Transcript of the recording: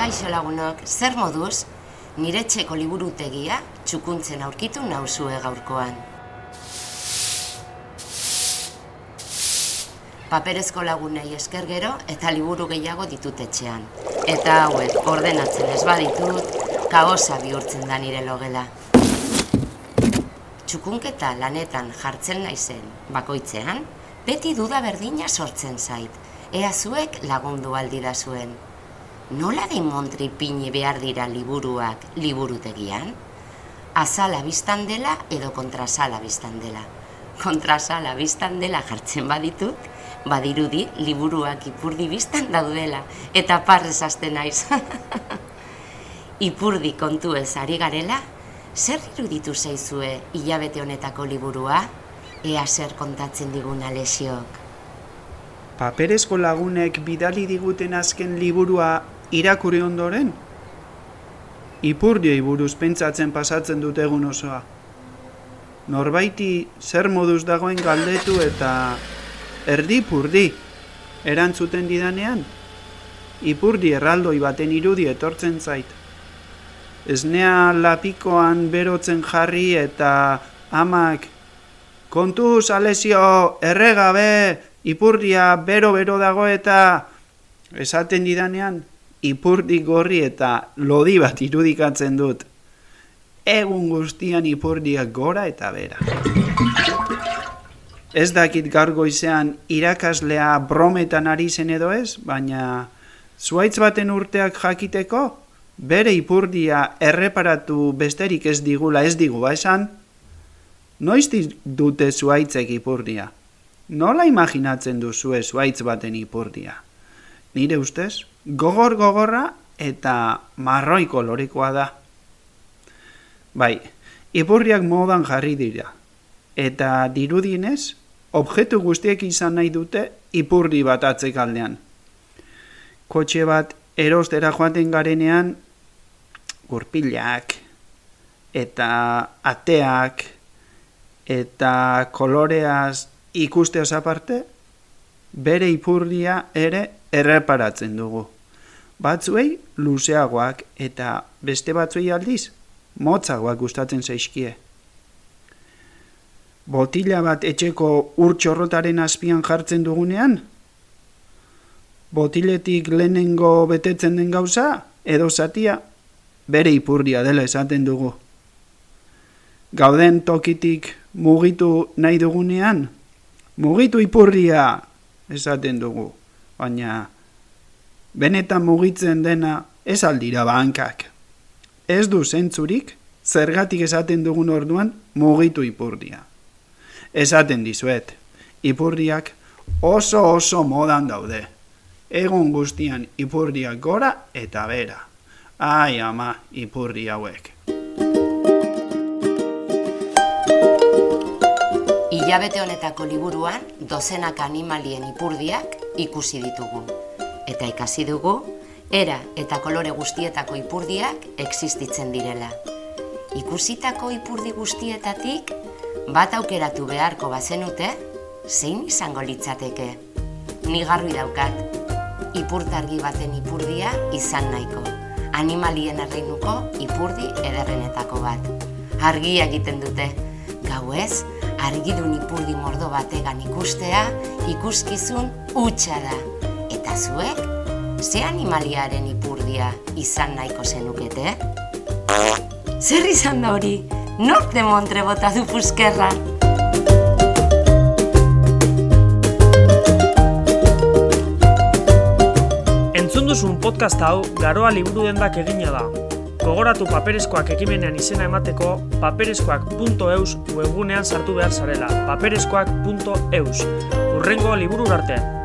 Kaixo lagunok, zer moduz, nire txeko liburutegia txukuntzen aurkitu nauzue gaurkoan. Paperezko lagunei esker gero eta liburu gehiago ditut etxean. Eta hauek ordenatzen ez baditut, kaosa bihurtzen da nire logela. Txukunketa lanetan jartzen naizen bakoitzean, beti duda berdina sortzen zait, ea zuek lagundu aldi da zuen. Nola de montri pini behar dira liburuak liburutegian? Azala biztan dela edo kontrasala biztan dela. Kontrasala biztan dela jartzen baditut, badirudi liburuak ipurdi biztan daudela, eta parrez aste naiz. ipurdi kontu ez ari garela, zer iruditu zaizue hilabete honetako liburua? Ea zer kontatzen digun alesiok. Paperezko lagunek bidali diguten azken liburua irakurri ondoren? Ipurdioi buruz pentsatzen pasatzen dut egun osoa. Norbaiti zer moduz dagoen galdetu eta erdi purdi erantzuten didanean? Ipurdi erraldoi baten irudi etortzen zait. Esnea lapikoan berotzen jarri eta amak kontu salesio erregabe ipurdia bero-bero dago eta esaten didanean ipurdi gorri eta lodi bat irudikatzen dut. Egun guztian ipurdiak gora eta bera. Ez dakit gaur goizean irakaslea brometan ari zen edo ez, baina zuaitz baten urteak jakiteko, bere ipurdia erreparatu besterik ez digula ez digu ba esan, noiz dute zuaitzek ipurdia? Nola imaginatzen duzue zuaitz baten ipurdia? Nire ustez, gogor gogorra eta marroi kolorikoa da. Bai, ipurriak modan jarri dira. Eta dirudienez, objektu guztiek izan nahi dute ipurdi bat atzekaldean. Kotxe bat erostera joaten garenean, gurpilak, eta ateak, eta koloreaz ikuste aparte, bere ipurdia ere erreparatzen dugu. Batzuei luzeagoak eta beste batzuei aldiz motzagoak gustatzen zaizkie. Botila bat etxeko urtxorrotaren azpian jartzen dugunean? Botiletik lehenengo betetzen den gauza edo zatia bere ipurdia dela esaten dugu. Gauden tokitik mugitu nahi dugunean, mugitu ipurria esaten dugu, baina benetan mugitzen dena ez aldira bankak. Ez du zentzurik, zergatik esaten dugun orduan mugitu ipurdia. Esaten dizuet, ipurdiak oso oso modan daude. Egun guztian ipurdiak gora eta bera. Ai ama ipurdi hauek. Ilabete honetako liburuan dozenak animalien ipurdiak ikusi ditugu. Eta ikasi dugu, era eta kolore guztietako ipurdiak existitzen direla. Ikusitako ipurdi guztietatik, bat aukeratu beharko bazenute, zein izango litzateke. Ni garbi daukat, ipurtargi baten ipurdia izan nahiko. Animalien erreinuko ipurdi ederrenetako bat. Argia egiten dute, gau ez, argidun ipurdi mordo bategan ikustea, ikuskizun utxa da. Eta zuek, ze animaliaren ipurdia izan nahiko zenukete? Zer izan da hori? Norte montre bota du puskerra? Entzun duzun podcast hau, garoa liburu dendak egina da. Gogoratu paperezkoak ekimenean izena emateko paperezkoak.eus webgunean sartu behar zarela. paperezkoak.eus. Urrengo liburu arte.